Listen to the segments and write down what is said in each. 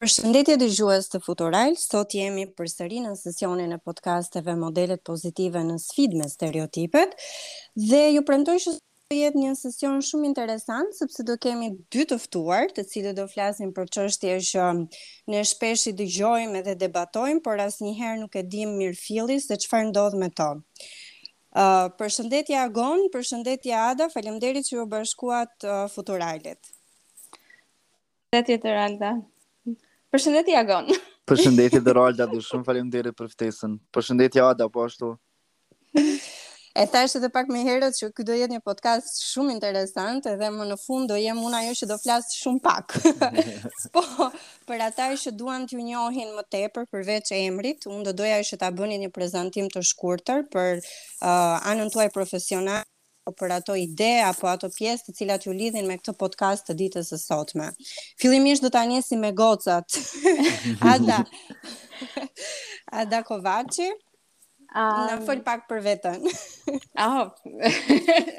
Përshëndetje dëgjues të Futural, sot jemi përsëri në sesionin e podcasteve Modelet Pozitive në Sfidë me Stereotipet dhe ju premtoj që do jetë një sesion shumë interesant sepse do kemi dy të ftuar, të cilët do flasin për çështje që ne shpesh i dëgjojmë edhe debatojmë, por asnjëherë nuk e dimë mirëfilli se çfarë ndodh me to. Ë, uh, përshëndetje Agon, përshëndetje Ada, faleminderit që iu bashkuat uh, Futuralit. Përshëndetje Xheralda. Përshëndetje Agon. Përshëndetje Xheralda, dhe shumë faleminderit për ftesën. Përshëndetje Ada, po ashtu. E thashë edhe pak më herët që ky do jetë një podcast shumë interesant dhe më në fund do jem unë ajo që do flas shumë pak. po, për ata që duan t'ju njohin më tepër përveç emrit, unë do doja që ta bëni një prezantim të shkurtër për uh, anën tuaj profesionale po për ato ide apo ato pjesë të cilat ju lidhin me këtë podcast të ditës së sotme. Fillimisht do ta nisim me gocat. Ada. Ada Kovaci. Um, Na fol pak për veten. Aho.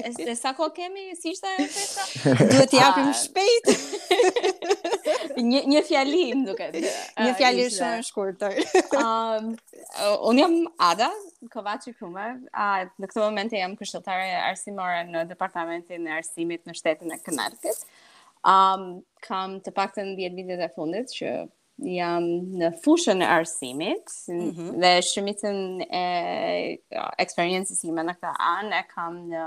Është sa kohë kemi si ishte ajo pjesa? Duhet t'i japim ah. shpejt. një një fjali, më duket. Një ah, fjali shumë e shkurtër. Ëm, um, Unë jam Ada, Kovaci Kume, a, në këtë momente jam këshilltare arsimore në Departamentin e Arsimit në shtetin e Konektikat. Um, kam të paktën dhjetë vitet e fundit që jam në fushën e arsimit mm -hmm. dhe shumicën e eksperiencës ime në këtë anë e kam në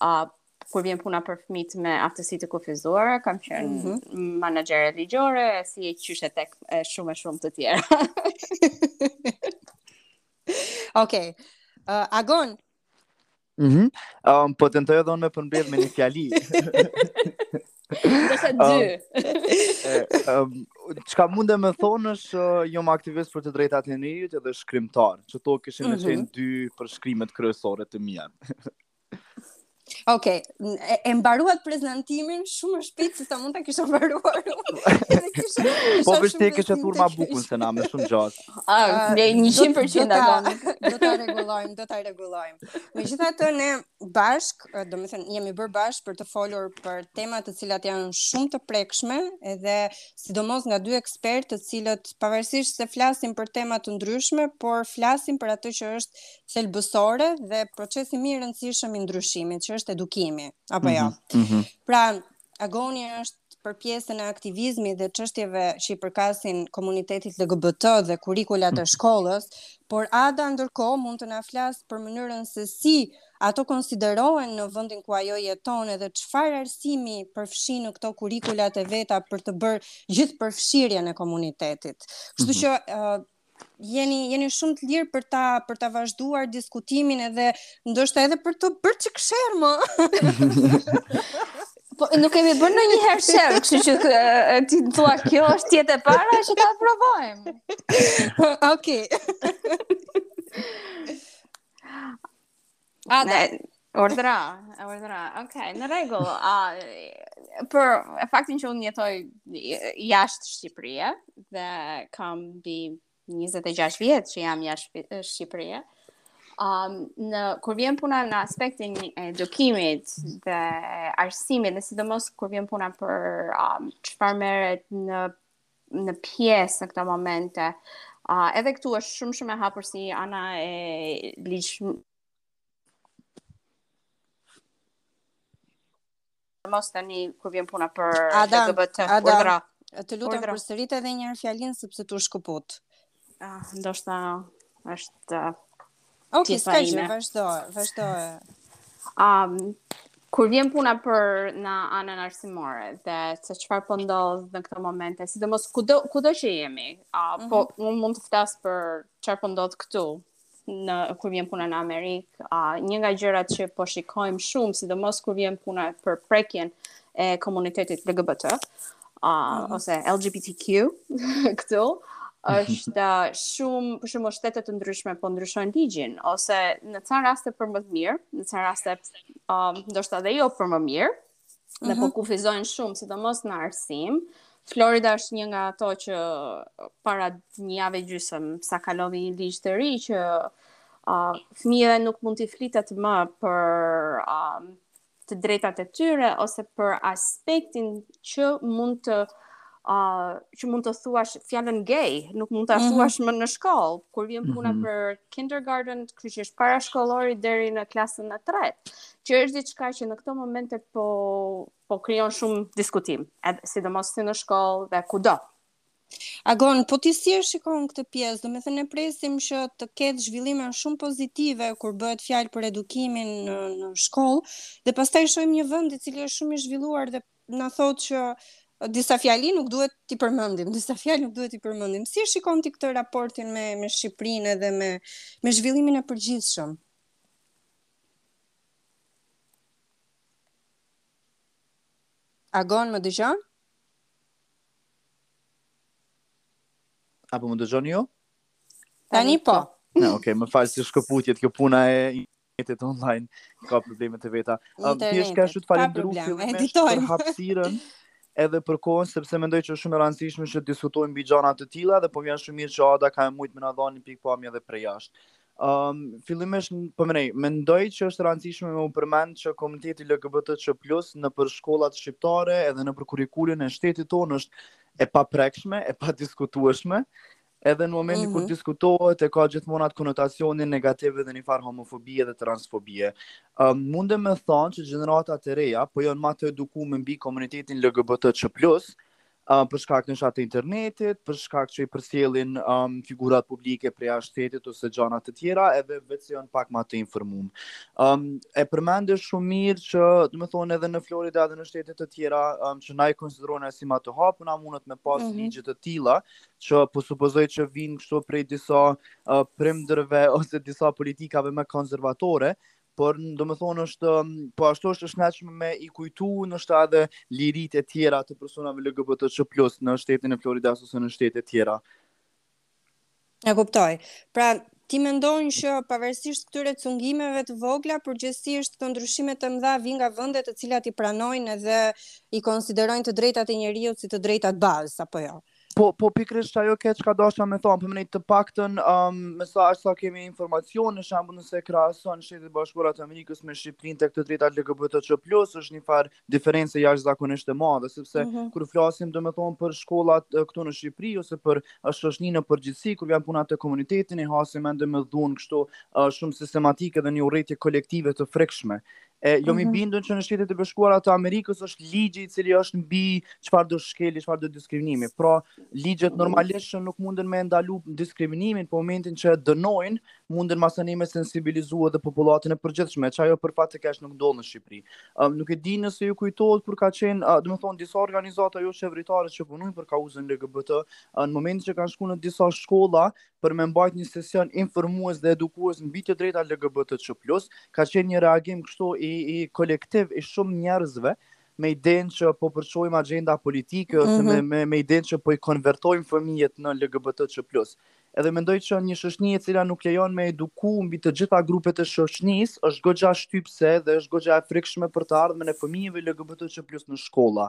uh, kur vjen puna për fëmijët me aftësi të kufizuara, kam qenë mm -hmm. menaxhere ligjore, si e qyshe tek e shumë e shumë të tjera. Okej. Okay. Uh, Agon. Mhm. Mm um, po tentoj edhe unë me përmbledh me një fjali. Nëse um, dy. Um, çka munde me thon është uh, jam aktivist për të drejtat e njeriut dhe shkrimtar. Qëto kishin mm -hmm. qenë dy përshkrimet kryesore të mia. Ok, e, e mbaruat prezantimin shumë më shpejt se sa mund ta kisha mbaruar. po vetë ti ke çetur ma bukun se na më shumë gjatë. Ah, ne 100% ato. Do ta rregullojmë, do ta rregullojmë. Megjithatë ne bashk, domethënë jemi bërë bashk për të folur për tema të cilat janë shumë të prekshme dhe sidomos nga dy ekspertë të cilët pavarësisht se flasin për tema të ndryshme, por flasin për atë që është thelbësore dhe procesi më i rëndësishëm i ndryshimit, që është edukimi, apo mm -hmm, jo. Mm -hmm. Pra, Agoni është për pjesën e aktivizmit dhe çështjeve që i përkasin komunitetit LGBT dhe kurrikulat e mhm. shkollës, por Ada ndërkohë mund të na flas për mënyrën se si ato konsiderohen në vendin ku ajo jeton edhe çfarë arsimi përfshin në këto kurrikulat e veta për të bërë gjithëpërfshirjen e komunitetit. Kështu mhm. që uh, jeni jeni shumë të lirë për ta për ta vazhduar diskutimin edhe ndoshta edhe për të bërë çik sherr më. Po nuk kemi bërë ndonjëherë sherr, kështu që e, ti thua kjo është hera e parë që ta provojmë. Okej. A, dhe, Urdhro, urdhro. Okej, okay, në rregull. Ah, uh, për faktin që unë jetoj jashtë Shqipërisë dhe kam mbi 26 vjet që jam jashtë Shqipërisë. Um, në kur vjen puna në aspektin e edukimit dhe arsimit, dhe sidomos kur vjen puna për um, çfarë merret në në pjesë në këto momente. Uh, edhe këtu është shumë shumë e hapur si ana e ligj mos tani kur vjen puna për LGBT urdhro. Të lutem përsërit edhe një herë fjalinë sepse t'u shkëput. Ah, ndoshta është Ok, s'ka gjë, vazhdo, vazhdo. Um, kur vjen puna për në anën arsimore dhe se çfarë po ndodh në këto momente, sidomos kudo kudo që jemi, a uh, mm -hmm. po mhm. unë mund të flas për çfarë po ndodh këtu, në kur vjen puna në Amerikë, a një nga gjërat që po shikojmë shumë, sidomos kur vjen puna për prekjen e komunitetit LGBT, a mm -hmm. ose LGBTQ këtu, është shumë, për shembull shtete të ndryshme po ndryshojnë ligjin, ose në ca raste për më të mirë, në ca raste um, ndoshta dhe jo për më mirë, mm -hmm. dhe po mhm. kufizojnë shumë, sidomos në arsim. Florida është një nga ato që para një jave e gjysëm, sa kaloi një ligj të ri që uh, fëmijëve nuk mund t'i flitet më për uh, të drejtat e tyre ose për aspektin që mund të uh, që mund të thuash fjalën gay, nuk mund ta mhm. thuash mm -hmm. më në shkollë, kur vjen puna mm -hmm. për kindergarten, kështu që është parashkollori deri në klasën e tretë, që është diçka që në këto momente po po krijon shumë diskutim, edhe sidomos si në shkollë dhe kudo. Agon, po ti si e shikon këtë pjesë? Domethënë ne presim që të ketë zhvillime shumë pozitive kur bëhet fjalë për edukimin në, në shkollë dhe pastaj shohim një vend i cili është shumë i zhvilluar dhe na thotë që disa fjali nuk duhet t'i përmendim, disa fjalë nuk duhet t'i përmendim. Si e shikon ti këtë raportin me me Shqipërinë edhe me me zhvillimin e përgjithshëm? Agon më dëgjon? Apo më dëgjon ju? Tani po. Na, okay, më fal se shkëputjet kjo puna e internetit online ka probleme të veta. Thjesht shumë faleminderit edhe për hapësirën edhe për kohën sepse mendoj që është shumë e rëndësishme që të diskutojmë mbi gjana të tilla dhe po vjen shumë mirë që Ada ka mujt me na dhanë një pikëpamje edhe prej jashtë. Ëm um, fillimisht po mendoj, mendoj që është e rëndësishme me u përmend që komuniteti LGBTQ+ nëpër shkollat shqiptare edhe nëpër kurrikulën e shtetit tonë është e paprekshme, e padiskutueshme. Edhe në momentin kur mhm. diskutohet e ka gjithmonë atë konotacionin negativ dhe një farë homofobie dhe transfobie. Um, mundem me thanë që gjeneratat e reja, po jonë ma të edukume mbi komunitetin LGBTQ+, um, për shkak ndoshta të internetit, për shkak që i përcjellin um, figurat publike prej jashtë shtetit ose gjana të tjera, edhe vetë se jonë pak ma të informum. Um, e përmende shumë mirë që, domethënë edhe në Florida dhe në shtete të tjera, um, që na i konsiderojmë si ma të hapuna, mundet me pas mm -hmm. ligje të tilla, që po supozoj që vijnë kështu prej disa uh, prindërve ose disa politikave më konservatore, por domethënë është, po ashtu është e shëndetshme me i kujtu ndoshta edhe liritë e tjera të personave LGBTQ+ në shtetin e Floridas ose në shtetet e tjera. E kuptoj. Pra, ti mendon që pavarësisht këtyre cungimeve të vogla, përgjithësisht këto ndryshime të mëdha vijnë nga vende të cilat i pranojnë edhe i konsiderojnë të drejtat e njeriut si të drejtat bazë apo jo? Ja. Po, po pikërisht ajo ke çka dashta me thanë, për mu të paktën um, me sa është sa kemi informacion, për shembull nëse e krahason Shtetet e Bashkuara të Amerikës me Shqipërinë tek të drejtat LGBTQ+, është një farë diferencë jashtëzakonisht e madhe, sepse mm -hmm. kur flasim domethënë për shkollat këtu në Shqipëri ose për shoqninë në përgjithësi, kur vjen puna te komuniteti hasim ende me dhunë kështu shumë sistematike edhe një urrejtje kolektive të frikshme. E jom i mhm. bindur që në Shtetet e Bashkuara të Amerikës është ligji i cili është mbi çfarëdo shkelje, çfarëdo diskriminimi. Pra, ligjet normalisht që nuk munden me ndalu diskriminimin, po momentin që e dënojnë, munden masani me sensibilizu edhe popullatën e përgjithshme, që ajo për fat të keq nuk ndodh në Shqipëri. Um, nuk e di nëse ju kujtohet kur ka qenë, uh, domethënë disa organizata jo qeveritare që punojnë për kauzën LGBT, uh, në momentin që kanë shkuar në disa shkolla, për me mbajt një sesion informues dhe edukues mbi të drejtat LGBTQ plus, ka qenë një reagim kështu i, i kolektiv i shumë njerëzve, me idenë që po përçojmë agenda politike ose mm -hmm. me mhm. me, me idenë që po i konvertojmë fëmijët në LGBTQ+ edhe mendoj që një shoqni e cila nuk lejon me eduku mbi të gjitha grupet e shoqnisë, është goxha shtypëse dhe është goxha e frikshme për të ardhmen e fëmijëve LGBTQ+, në shkolla.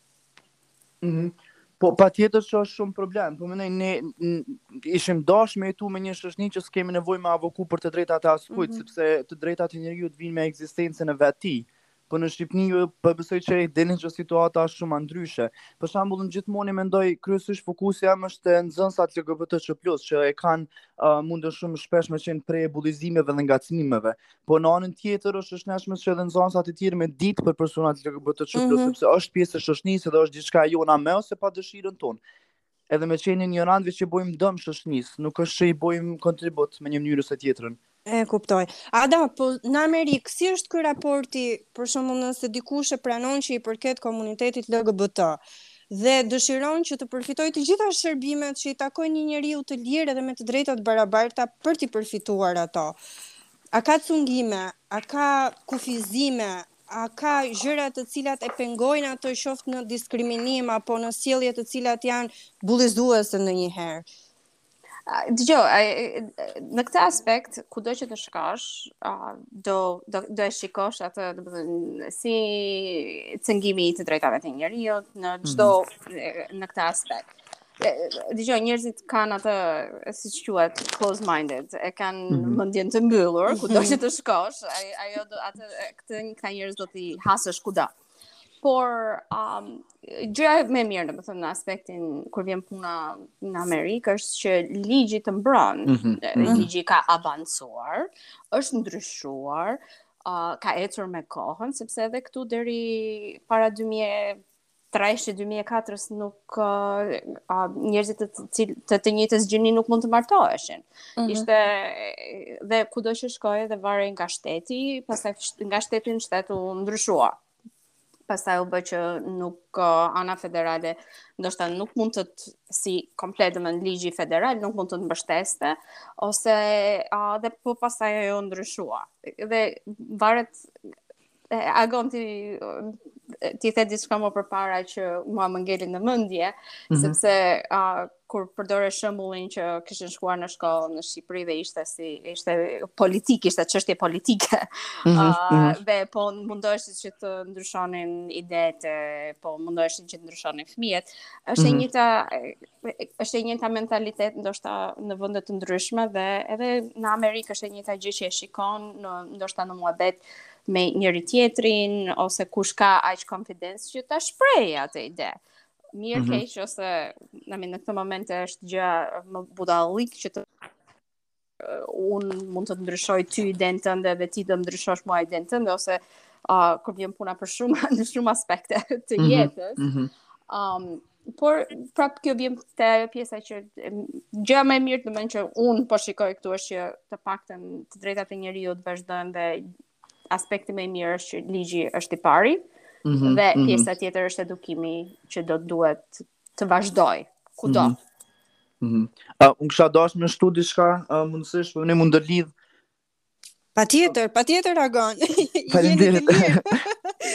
Mhm. Po patjetër që është shumë problem, po mënej ne ishim dasht me jetu me një shoqni që s'kemi nevojë me avoku për të drejtat e askujt, mm -hmm. sepse të drejtat e njeriut vijnë me eksistencën e vet. Po në Shqipni unë po besoj po që e dini që situata është shumë ndryshe. Për shembull unë gjithmoni mendoj kryesisht fokusi jem është në nxënësat LGBTQ plus, që e kanë uh, mundën shumë shpesh me qenë pre e bullizimeve dhe ngacmimeve. Po në anën tjetër është e rëndësishme që edhe nxënësat e tjerë me ditë për personat LGBTQ mm -hmm. sepse është pjesë e shoqënisë dhe është diçka jona me ose pa dëshirën tonë. Edhe me qenë injorantë veç i bojmë dëm shoqënisë, nuk është që i bojmë kontribut me një mënyrë ose tjetrën. E kuptoj. Ada, po në Amerikë si është ky raporti, për shembull, nëse dikush e pranon që i përket komunitetit LGBT dhe dëshiron që të përfitojë të gjitha shërbimet që i takojnë një njeriu të lirë dhe me të drejta të barabarta për t'i përfituar ato. A ka cungime, a ka kufizime, a ka gjëra të cilat e pengojnë ato qoftë në diskriminim apo në sjellje të cilat janë bullizuese ndonjëherë. Dgjo, në këtë aspekt, kudo që të shkash, do, do, do e shikosh atë, domethënë, si cungim i të drejtave të njeriut, në çdo, mm -hmm. në këtë aspekt. Dëgjo, njerëzit kanë atë, siç quhet, close minded, e kanë mm -hmm. mendjen të mbyllur, kudo mhm. që të shkosh, ajo do, atë, këtë një këta njerëz do t'i hasësh kudo. Por, um, gjëja më e mirë, domethënë, në aspektin, kur vjen puna në Amerikë, është që ligji të mbron, mm -hmm. ligji ka avancuar, është ndryshuar, uh, ka ecur me kohën, sepse edhe këtu deri para 2000, tresh e 2004-s nuk uh, njerëzit të të, të, të, të njëjtës gjini nuk mund të martoheshin. Mm -hmm. Ishte dhe kudo që shkoje dhe varej nga shteti, pastaj nga shteti në shtet u ndryshua. Pastaj u bë që nuk uh, ana federale ndoshta nuk mund të si komplet domethënë ligji federal nuk mund të të mbështeste ose uh, dhe po pastaj ajo u ndryshua. Dhe varet Agon ti ti the diçka më përpara që mua më ngeli në mendje, mm -hmm. sepse uh, kur përdore shembullin që kishin shkuar në shkollë në Shqipëri dhe ishte si ishte politik, ishte çështje politike. Mm -hmm. uh, dhe po mundoheshin që të ndryshonin idetë, po mundoheshin që të ndryshonin fëmijët. Është mm -hmm. e njëjta është e njëjta mentalitet ndoshta në vende të ndryshme dhe edhe në Amerikë është e njëjta gjë që e shikon në ndoshta në muhabet me njëri-tjetrin ose kush ka aq konfidencë që ta shprehë atë ide. Mirë mm -hmm. keq ose na në këtë moment është gjë budallallëk që të uh, un mund ta ndryshoj ty idenë tënde dhe ti do ndryshosh mua idenë tënde ose uh, kur vjen puna për shumë në shumë aspekte të mhm, jetës. Mm -hmm. Um, Por prap kjo vjen te ajo pjesa që gjëja më e mirë domethënë që un po shikoj këtu është që të paktën të drejtat e njeriut të vazhdojnë dhe aspekti më i mirë është që ligji është i pari mm -hmm, dhe mhm. pjesa mm -hmm. tjetër është edukimi që do të duhet të vazhdoj kudo. Mm -hmm. mm -hmm. uh, un kisha dasht me shtu diçka uh, mundësisht po ne mund ta lidh Patjetër, patjetër Agon. Faleminderit.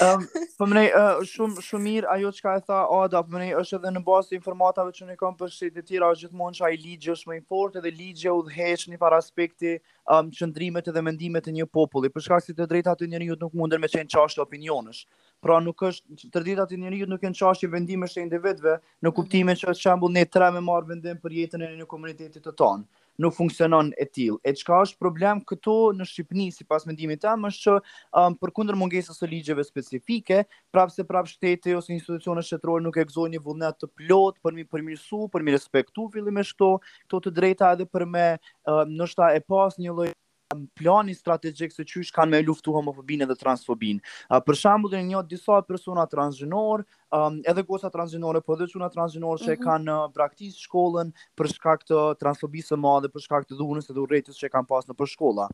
Ëm, po më shumë shumë mirë ajo çka e tha Ada, po më është edhe në bazë të informatave që i kam për shtetet e tjera, është gjithmonë që ai ligji është më i fortë dhe ligji udhëheq njëfar aspekti um, qëndrimet dhe mendimet e një populli. Për shkak se të drejtat e njeriut nuk munden me qenë çashtje opinionësh. Pra nuk është të drejtat e njeriut nuk janë çashtje vendimesh të individëve në kuptimin mhm. që shembull ne tre me marr vendim për jetën e një komuniteti të tanë. nuk funksionon e tillë. E çka është problem këtu në Shqipëni, sipas mendimit tem, është që um, përkundër mungesës së ligjeve specifike, prapë se prapë shteti ose institucionet shtetërore nuk e gëzojnë një vullnet të plot për me i përmirësu, për me i respektu fillimisht këto, këto të drejta edhe për me um, ndoshta e pas një lloj plani strategjik se qysh kanë me luftu homofobinë dhe transfobinë. Uh, për shembull, unë njoh disa persona transgjinor, um, edhe goca transgjinore, po edhe çuna transgjinor mm -hmm. që mhm. kanë uh, braktis shkollën për shkak të transfobisë së madhe, për shkak të dhunës dhe urrejtjes që e kanë pas nëpër shkolla.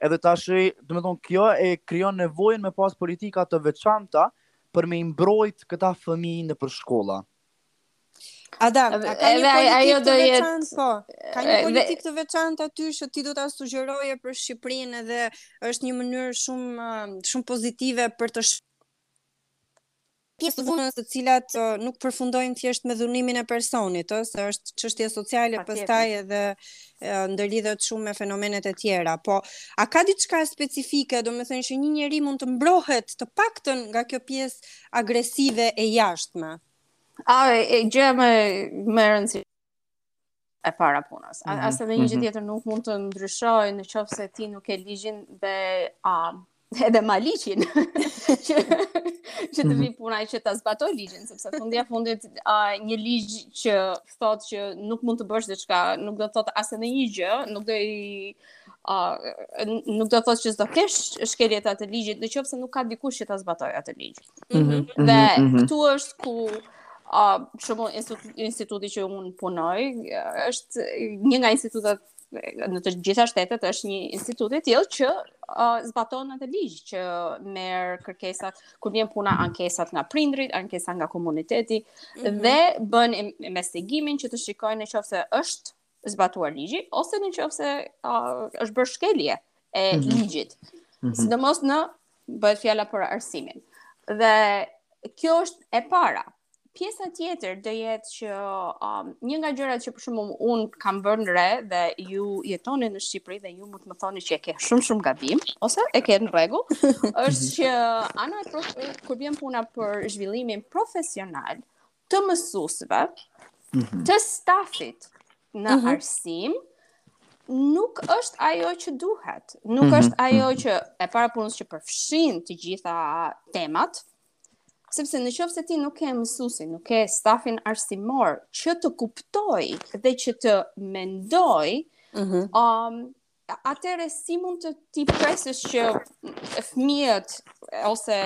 Edhe tash, domethonë, kjo e krijon nevojën me pas politika të veçanta për me i mbrojt këta fëmijë nëpër shkolla. Ada, a ka një politikë të veçantë, po? Ka një politikë të veçantë aty që ti do ta sugjeroje për Shqipërinë dhe është një mënyrë shumë shumë pozitive për këtë pjesë të dhunës të cilat nuk përfundojnë thjesht me dhunimin e personit, ëh, se është çështje sociale pastaj edhe ndërlidhet shumë me fenomenet e tjera. Po, a ka diçka specifike, domethënë që një njeri mund të mbrohet të paktën nga kjo pjesë agresive e jashtme. A e gjëja më me rëndësi e para punës. Mm -hmm. As edhe një gjë mhm. tjetër nuk mund të ndryshojë në qoftë se ti nuk ke ligjin dhe a, edhe ma ligjin që, që të mhm. vijë puna që ta zbatojë ligjin, sepse fundi i fundit a, një ligj që thotë që nuk mund të bësh diçka, nuk do të thotë as edhe një gjë, nuk do i Uh, nuk do të thotë që s'do kesh shkelje të atij ligjit, në qoftë se nuk ka dikush që ta zbatojë atë ligj. Mm -hmm. Dhe mm -hmm. këtu është ku uh, shumë instituti që unë punoj, është një nga institutet në të gjitha shtetet është një institut i tillë që uh, zbaton atë ligj që merr kërkesat kur vjen puna ankesat nga prindërit, ankesa nga komuniteti mm -hmm. dhe bën investigimin që të shikojnë nëse është zbatuar ligji ose në qoftë se uh, është bërë shkelje e mm -hmm. ligjit. Mm -hmm. Sidomos në bëhet fjala për arsimin. Dhe kjo është e para. Pjesa tjetër do jetë që um, një nga gjërat që për shembull unë kam vënë re dhe ju jetoni në Shqipëri dhe ju mund të më thoni që e ke shumë shumë gabim ose e ke në rregull, është që ana e kur vjen puna për zhvillimin profesional, të mësuesve, mm -hmm. të stafit në mm -hmm. arsim, nuk është ajo që duhet. Nuk mm -hmm. është ajo mhm. që e para punës që përfshin të gjitha temat, sepse në qoftë se ti nuk ke mësuesin, nuk ke stafin arsimor që të kuptojë dhe që të mendojë, mm -hmm. um, Atëherë si mund ti të presësh që fëmijët ose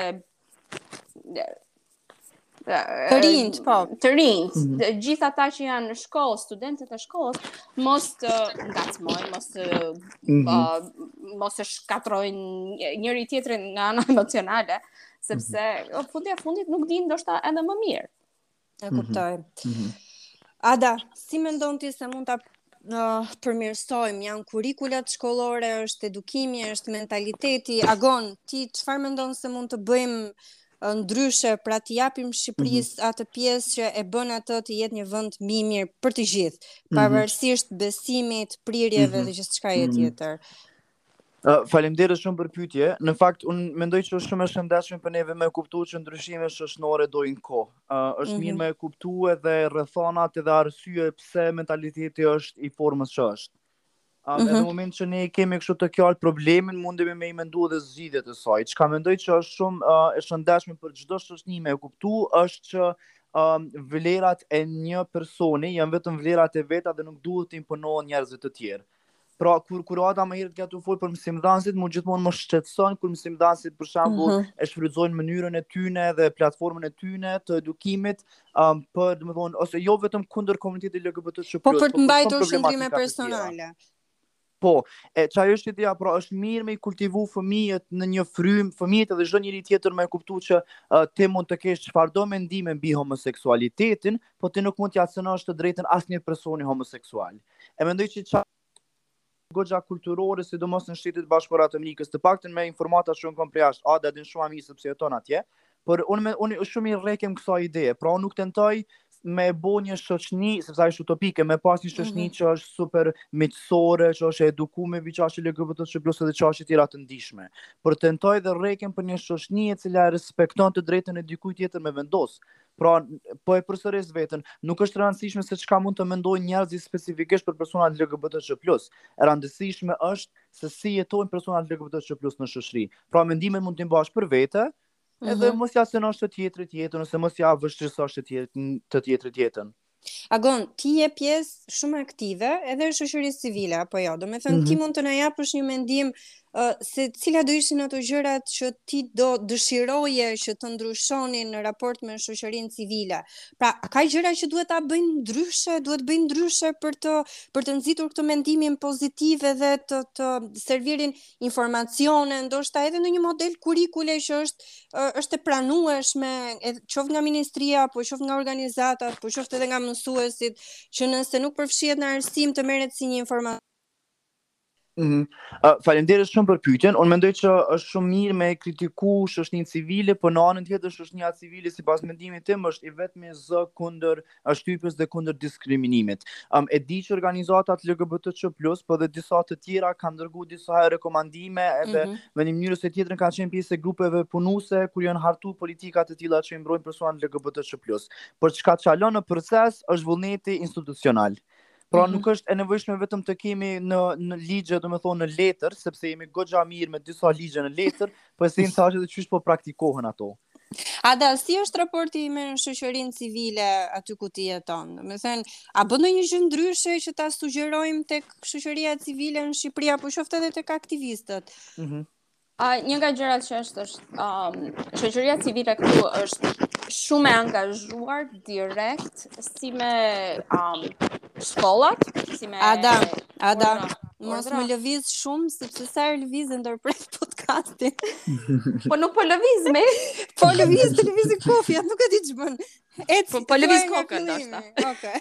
të rinjtë, po, të rinjtë, mm -hmm. gjithë ata që janë në shkollë, studentët e shkollës, mos të ngacmojnë, mos të mm -hmm. uh, mos të shkatërrojnë njëri-tjetrin nga ana emocionale, sepse mm -hmm. fundi i fundit nuk dinë ndoshta edhe më mirë. E mhm. kuptoj. Mm -hmm. Ada, si mendon ti se mund ta uh, përmirësojmë? Janë kurrikulat shkollore, është edukimi, është mentaliteti. Agon, ti çfarë mendon se mund të bëjmë uh, ndryshe pra t'i japim Shqipërisë mm -hmm. atë pjesë që e bën atë të jetë një vend më i mirë për të gjithë, mhm. pavarësisht besimit, prirjeve mm -hmm. dhe gjithçkaje mm -hmm. tjetër. Uh, Faleminderit shumë për pyetje. Në fakt unë mendoj që është shumë e shëndetshme për neve me e kuptu që ndryshimet shoqnore dojnë kohë. Uh, është mm -hmm. mirë mhm. me e kuptu edhe rrethanat edhe arsye pse mentaliteti është i formës që është. Um, mm -hmm. Edhe në moment që ne e kemi kështu të qartë problemin, mundemi me i mendu edhe zgjidhjet e saj. Çka mendoj që është shumë uh, e shëndetshme për çdo shoqni me e kuptu, është që um, vlerat e një personi janë vetëm vlerat e veta dhe nuk duhet të imponohen njerëzve të tjerë. Pra kur kur ata më herët ka fol për mësimdhënësit, më gjithmonë më shqetëson kur mësimdhënësit për shembull uh mhm. -huh. e shfrytëzojnë mënyrën e tyre dhe platformën e tyre të edukimit, um, për domethënë ose jo vetëm kundër komunitetit LGBTQ+, po po për të mbajtur qëndrime personale. Po, e qaj është ideja, pra është mirë me i kultivu fëmijët në një frymë, fëmijët edhe çdo njeri tjetër me e kuptu që uh, ti mund të kesh çfarëdo mendime mbi homoseksualitetin, po ti nuk mund t'ia cenosh të drejtën asnjë personi homoseksual. Uh, E mendoj që ka goxha kulturore, sidomos në Shtetet e Bashkuara të Amerikës, të paktën me informata që unë kom prej jashtë, Ada din shumë ma mirë sepse jeton atje, por unë, me, unë shumë i rrekem kësaj ideje, pra unë nuk tentoj me bo një shoqni, sepse është utopike, me pas një shoqni mm -hmm. që është super miqësore, që është e edukume mbi çashtje LGBTQ+ edhe çashtje tjera të ndryshme. Por tentoj dhe rrekem për një shoqni e cila respekton të drejtën e dikuj tjetër me vendos. Pra, po e përsëris veten, nuk është e rëndësishme se çka mund të mendojnë njerëzit specifikisht për personat LGBTQ+. E rëndësishme është se si jetojnë personat LGBTQ+ në shoqëri. Pra, mendimet mund t'i mbash për vete, edhe mm -hmm. mos ia cenosh të tjetrit jetën ose mos ia vështirësosh të tjetrit të tjetrit jetën. Agon, ti je pjesë shumë aktive edhe e shoqërisë civile apo jo? Domethënë mm -hmm. ti mhm. mund të na japësh një mendim uh, se cilat do ishin ato gjërat që ti do dëshiroje që të ndryshonin në raport me shoqërinë civile. Pra, a ka gjëra që duhet ta bëjnë ndryshe, duhet të bëjnë ndryshe për të për të nxitur këtë mendimin pozitiv edhe të të servirin informacione, ndoshta edhe ndonjë model kurrikule që është është e pranueshme, qoftë nga ministria apo qoftë nga organizatat, po qoftë edhe nga mësuesit, që nëse nuk përfshihet në arsim të merret si një informacion. Mm -hmm. uh, Faleminderit shumë për pyetjen. Unë mendoj që është shumë mirë me e kritiku shoqninë civile, por në anën tjetër shoqnia civile sipas mendimit tim është i vetmi zë kundër shtypjes dhe kundër diskriminimit. Um, e di që organizatat LGBTQ+, po dhe disa të tjera kanë dërgu disa rekomandime edhe mm -hmm. në një mënyrë ose tjetrën kanë qenë pjesë e grupeve punuse kur janë hartu politika të tilla që i mbrojnë personat LGBTQ+. Por çka çalon në proces është vullneti institucional. Pra mm -hmm. nuk është e nevojshme vetëm të kemi në në ligje, domethënë në letër, sepse jemi goxha mirë me disa ligje në letër, por se në çfarë mase po praktikohen ato. Ada, si është raporti me shoqërinë civile aty ku ti jeton? Domethënë, a bën ndonjë gjë ndryshe që ta sugjerojmë tek shoqëria civile në Shqipëri apo qoftë edhe tek aktivistët? Mhm. Mm a një nga gjërat që është është, um, shoqëria civile këtu është shumë e angazhuar direkt si me um, Shkollat, si me... Ada, Ada, mos më lëviz shumë sepse sa herë lëviz e ndërpres podcastin. po nuk po lëviz më. Po lëviz, të lëviz kufja, nuk e di ç'bën. Po, po lëviz kokën ndoshta. Okej.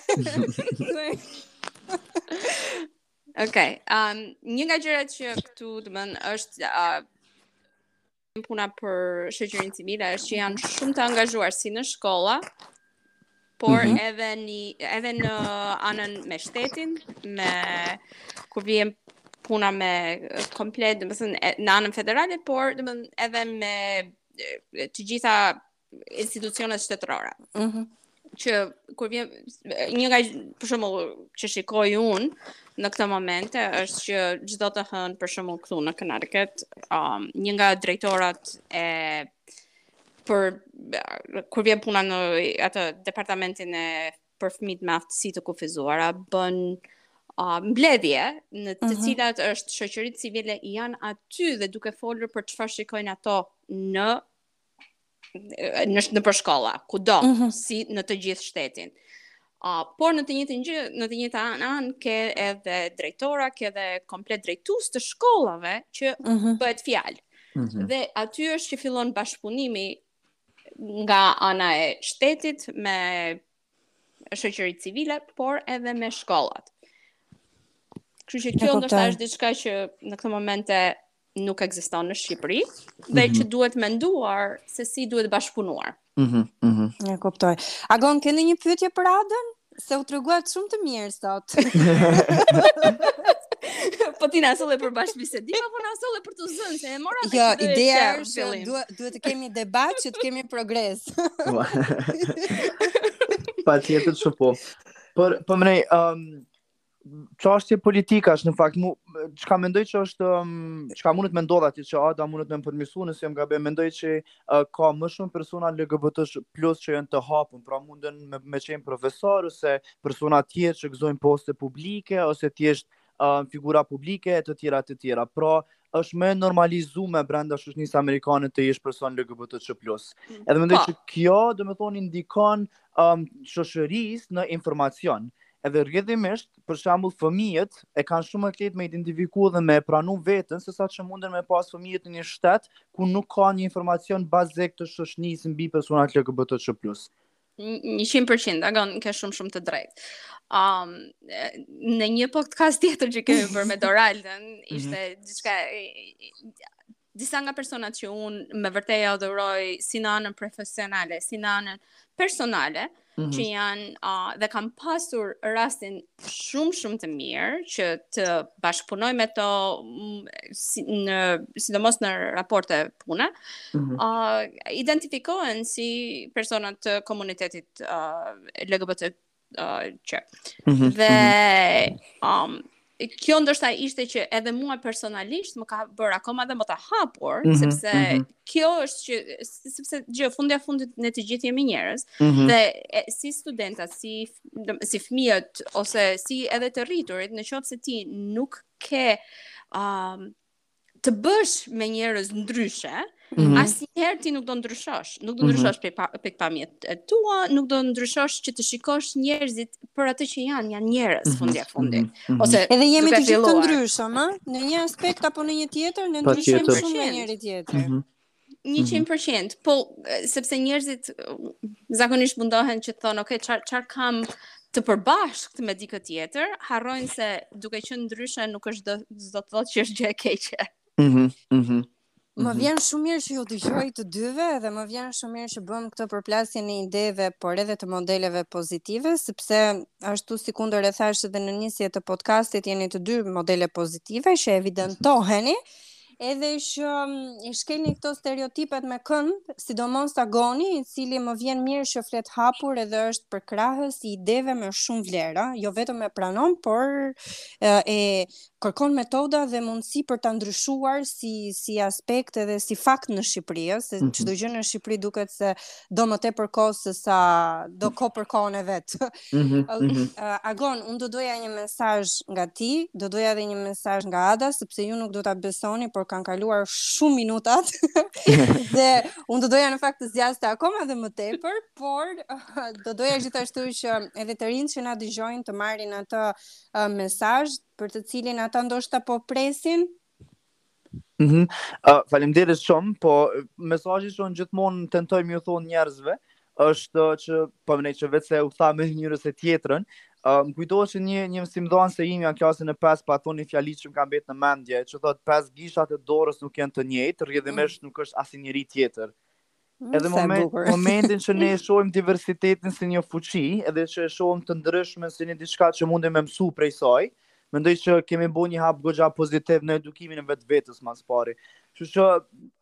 Okej. Um, një nga gjërat që këtu, domethënë, është uh, puna për shoqërinë civile është që janë shumë të angazhuar si në shkolla, por mm -hmm. edhe në edhe në anën me shtetin, me kur vjen puna me komplet, domethënë në anën federale, por domethënë edhe me të gjitha institucionet shtetërore. Ëh. Mm që kur vjen një gjë për shembull që shikoj unë në këto momente është që çdo të hënë për shembull këtu në Connecticut, um, një nga drejtorat e për kur vjen puna në atë departamentin e për fëmijët me aftësi të kufizuara bën uh, mbledhje në të mhm. cilat uh -huh. është shoqëritë civile janë aty dhe duke folur për çfarë shikojnë ato në në nëpër shkolla, kudo, mm -hmm. si në të gjithë shtetin. Uh, por në të njëjtën gjë, në të njëjtën anë, ke edhe drejtora, ke edhe komplet drejtues të shkollave që mm -hmm. bëhet fjalë. Mm -hmm. Dhe aty është që fillon bashkëpunimi nga ana e shtetit me shoqëritë civile, por edhe me shkollat. Kështu që kjo ndoshta është diçka që në këto momente nuk ekziston në Shqipëri dhe mm -hmm. që duhet menduar se si duhet bashkëpunuar. Mhm. Mm mhm. Mm e kuptoj. Agon ke ndonjë pyetje për Adën? Se u treguat shumë të mirë sot. po ti na solle për bashkëbisedim apo na solle t'u zënë, se s'e mora atë. Jo, ideja është që duhet të kemi debat që të kemi progres. patjetër që po. Por, domethënë, um, çështje politikash në fakt, mu, çka mendoj që është, um, çka mundet me ndodh aty që Ada mundet me më përmirësu, nëse jam gabim, mendoj që uh, ka më shumë persona LGBT plus që janë të hapun, pra munden me, me qenë profesor, ose persona të tjerë që gëzojnë poste publike, ose thjesht uh, figura publike e të tjera të tjera. Pra, është më e normalizume brenda shoqnisë amerikane të jesh person LGBTQ+. Mm. Edhe mendoj po. që kjo, domethënë, i ndihmon um, shoqërisë në informacion. Edhe rrjedhimisht, për shembull, fëmijët e kanë shumë më lehtë me identifiku dhe me pranu veten sesa që munden me pas fëmijët në një shtet ku nuk ka një informacion bazik të shoqnisë mbi personat LGBTQ+. 100%, Agon, ke shumë shumë të drejtë. Um, në një podcast tjetër që kemi bërë me Doraldën, mhm. ishte diçka disa nga personat që unë me vërtet i adhuroj si në anën profesionale, si në anën personale, mm -hmm. që janë uh, dhe kam pasur rastin shumë shumë të mirë që të bashkëpunoj me to sidomos në raporte pune. Ëh mm -hmm. uh, identifikohen si persona të komunitetit uh, LGBT uh, që. Mm -hmm. Dhe mhm. um kjo ndoshta ishte që edhe mua personalisht më ka bërë akoma dhe më të hapur mm -hmm. sepse mm -hmm. kjo është që sepse jo fundja e fundit ne të gjithë jemi njerëz mm -hmm. dhe e, si studenta, si si fëmijët ose si edhe të rriturit, në qoftë se ti nuk ke ë um, të bësh me njerëz ndryshe, mm -hmm. asnjëherë ti nuk do ndryshosh, nuk do mhm. ndryshosh mm -hmm. pikëpamjet e tua, nuk do ndryshosh që të shikosh njerëzit për atë që janë, janë njerëz mm -hmm. fundja e fundit. Mm -hmm. Mhm. Ose edhe jemi të gjithë të ndryshëm, ë? Në një aspekt apo në një tjetër, ne ndryshojmë shumë nga njëri tjetri. 100% mhm. po sepse njerëzit zakonisht mundohen që të thonë, "Ok, çfar çfar kam të përbashkët me dikë tjetër?" Harrojnë se duke qenë ndryshe nuk është do të thotë që është gjë e keqe. Mhm. Mhm. Më mm -hmm. vjen shumë mirë që ju dëgjoj të dyve dhe më vjen shumë mirë që bëmë këtë përplasjen e ideve, por edhe të modeleve pozitive, sepse ashtu sikundër e thashë edhe në nisje të podcastit jeni të dy modele pozitive që evidentoheni. Mm -hmm edhe që mm, i shkelni këto stereotipet me këmbë, sidomos Agoni, i cili më vjen mirë që flet hapur edhe është përkrahës i ideve me shumë vlera, jo vetëm e pranon, por e kërkon metoda dhe mundësi për ta ndryshuar si si aspekt edhe si fakt në Shqipëri, ëh, se mhm. çdo gjë në Shqipëri duket se do më tepër kohë se sa do kohë për kohën e vet. Mhm, mhm. Agon, unë do doja një mesazh nga ti, do doja edhe një mesazh nga Ada, sepse ju nuk do ta besoni, por kanë kaluar shumë minutat. dhe unë do doja në fakt të zgjaste akoma dhe më tepër, por do doja gjithashtu që edhe të rinjtë që na dëgjojnë të marrin atë mesazh për të cilin ata ndoshta po presin? Mm -hmm. uh, Faleminderit shumë, po mesazhi që unë gjithmonë tentoj me ju thonë njerëzve është që po mendoj që veçse u tha me mënyrë ose tjetrën, uh, më kujtohet që një një mësimdhënëse e imja në klasën e 5 pat thonë një fjali që më ka mbetë në mendje, që thotë pesë gishat e dorës nuk janë të njëjtë, rrjedhimisht mm. nuk është as një njeri tjetër. Mm, edhe moment, momentin që ne e shohim diversitetin si një fuqi, edhe që e shohim të ndryshmen si një diçka që mundemi me mësu prej saj, mendoj që kemi bo një hap goxha pozitiv në edukimin e vetvetes ma s'pari. Kshu që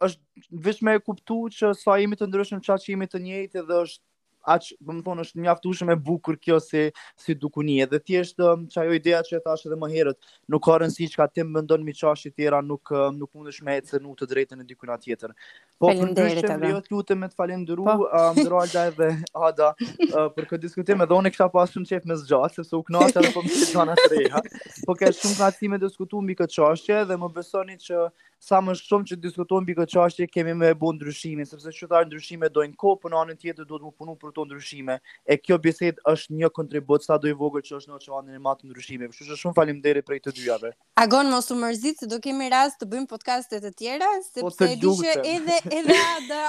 është veç me e kuptu që sa jemi të ndryshëm aq jemi të njëjtë edhe është aq, do të thonë, është mjaftueshëm e bukur kjo se si dukuni. Edhe thjesht um, qajo ideja që e thashë edhe më herët, nuk ka rëndësi çka ti mendon mbi çështje tjera, nuk um, nuk mundesh me ecë në të drejtën e dikujna tjetër. Po përndryshe më lejo të lutem me të falënderu po. um, Rolda edhe Ada uh, për këtë diskutim edhe unë kisha pas shumë qejf me zgjat sepse u kënaqa dhe po më shkon atë reja. Po ka shumë çka me diskutu mbi këtë çështje dhe më besoni që sa më shumë që diskutojmë mbi këtë çështje kemi me e bo ndryshimin, sepse këto ndryshime dojnë kohë, por në anën tjetër duhet me u punu për këto ndryshime. E kjo bisedë është një kontribut sado i vogël që është në oqeanin e madh të ndryshimeve. Kështu që shumë faleminderit prej të dyjave. Agon mos u mërzit se do kemi rast të bëjmë podcaste të tjera, po, sepse e di që edhe edhe Ada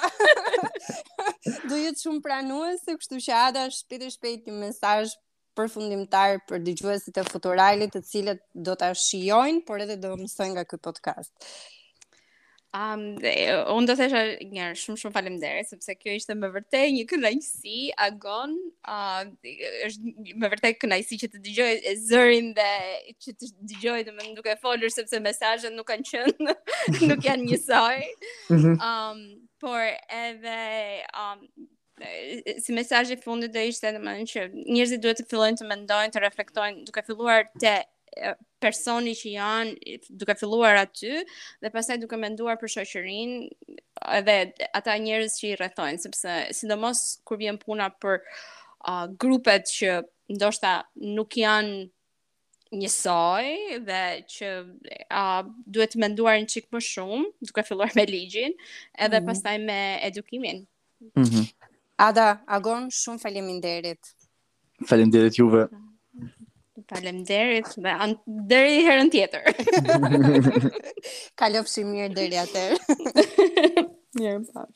do jetë shumë pranuese, kështu që Ada shpejt e shpejt një mesazh përfundimtar për dëgjuesit e Futuralit, të cilët do ta shijojnë, por edhe do mësojnë nga ky podcast. Um, unë do të thosha një shumë shumë faleminderit sepse kjo ishte me vërtet një kënaqësi Agon uh, është me vërtet kënaqësi që të dëgjoj zërin dhe që të dëgjoj domethënë duke folur sepse mesazhet nuk kanë qenë nuk janë njësoj um, por edhe um, si mesazh i fundit do ishte domethënë që njerëzit duhet të fillojnë të mendojnë, të reflektojnë duke filluar te personi që janë duke filluar aty dhe pastaj duke menduar për shoqërinë edhe ata njerëz që i rrethojnë sepse sidomos kur vjen puna për uh, grupet që ndoshta nuk janë njësoj dhe që a, duhet të mendojmë një çikë më shumë, duke filluar me ligjin, edhe mm -hmm. pastaj me edukimin. Mm -hmm. Ada, Agon, shumë faleminderit. Faleminderit juve. Faleminderit dhe deri herën tjetër. Kalofshi mirë deri atëherë. Mirë, pa.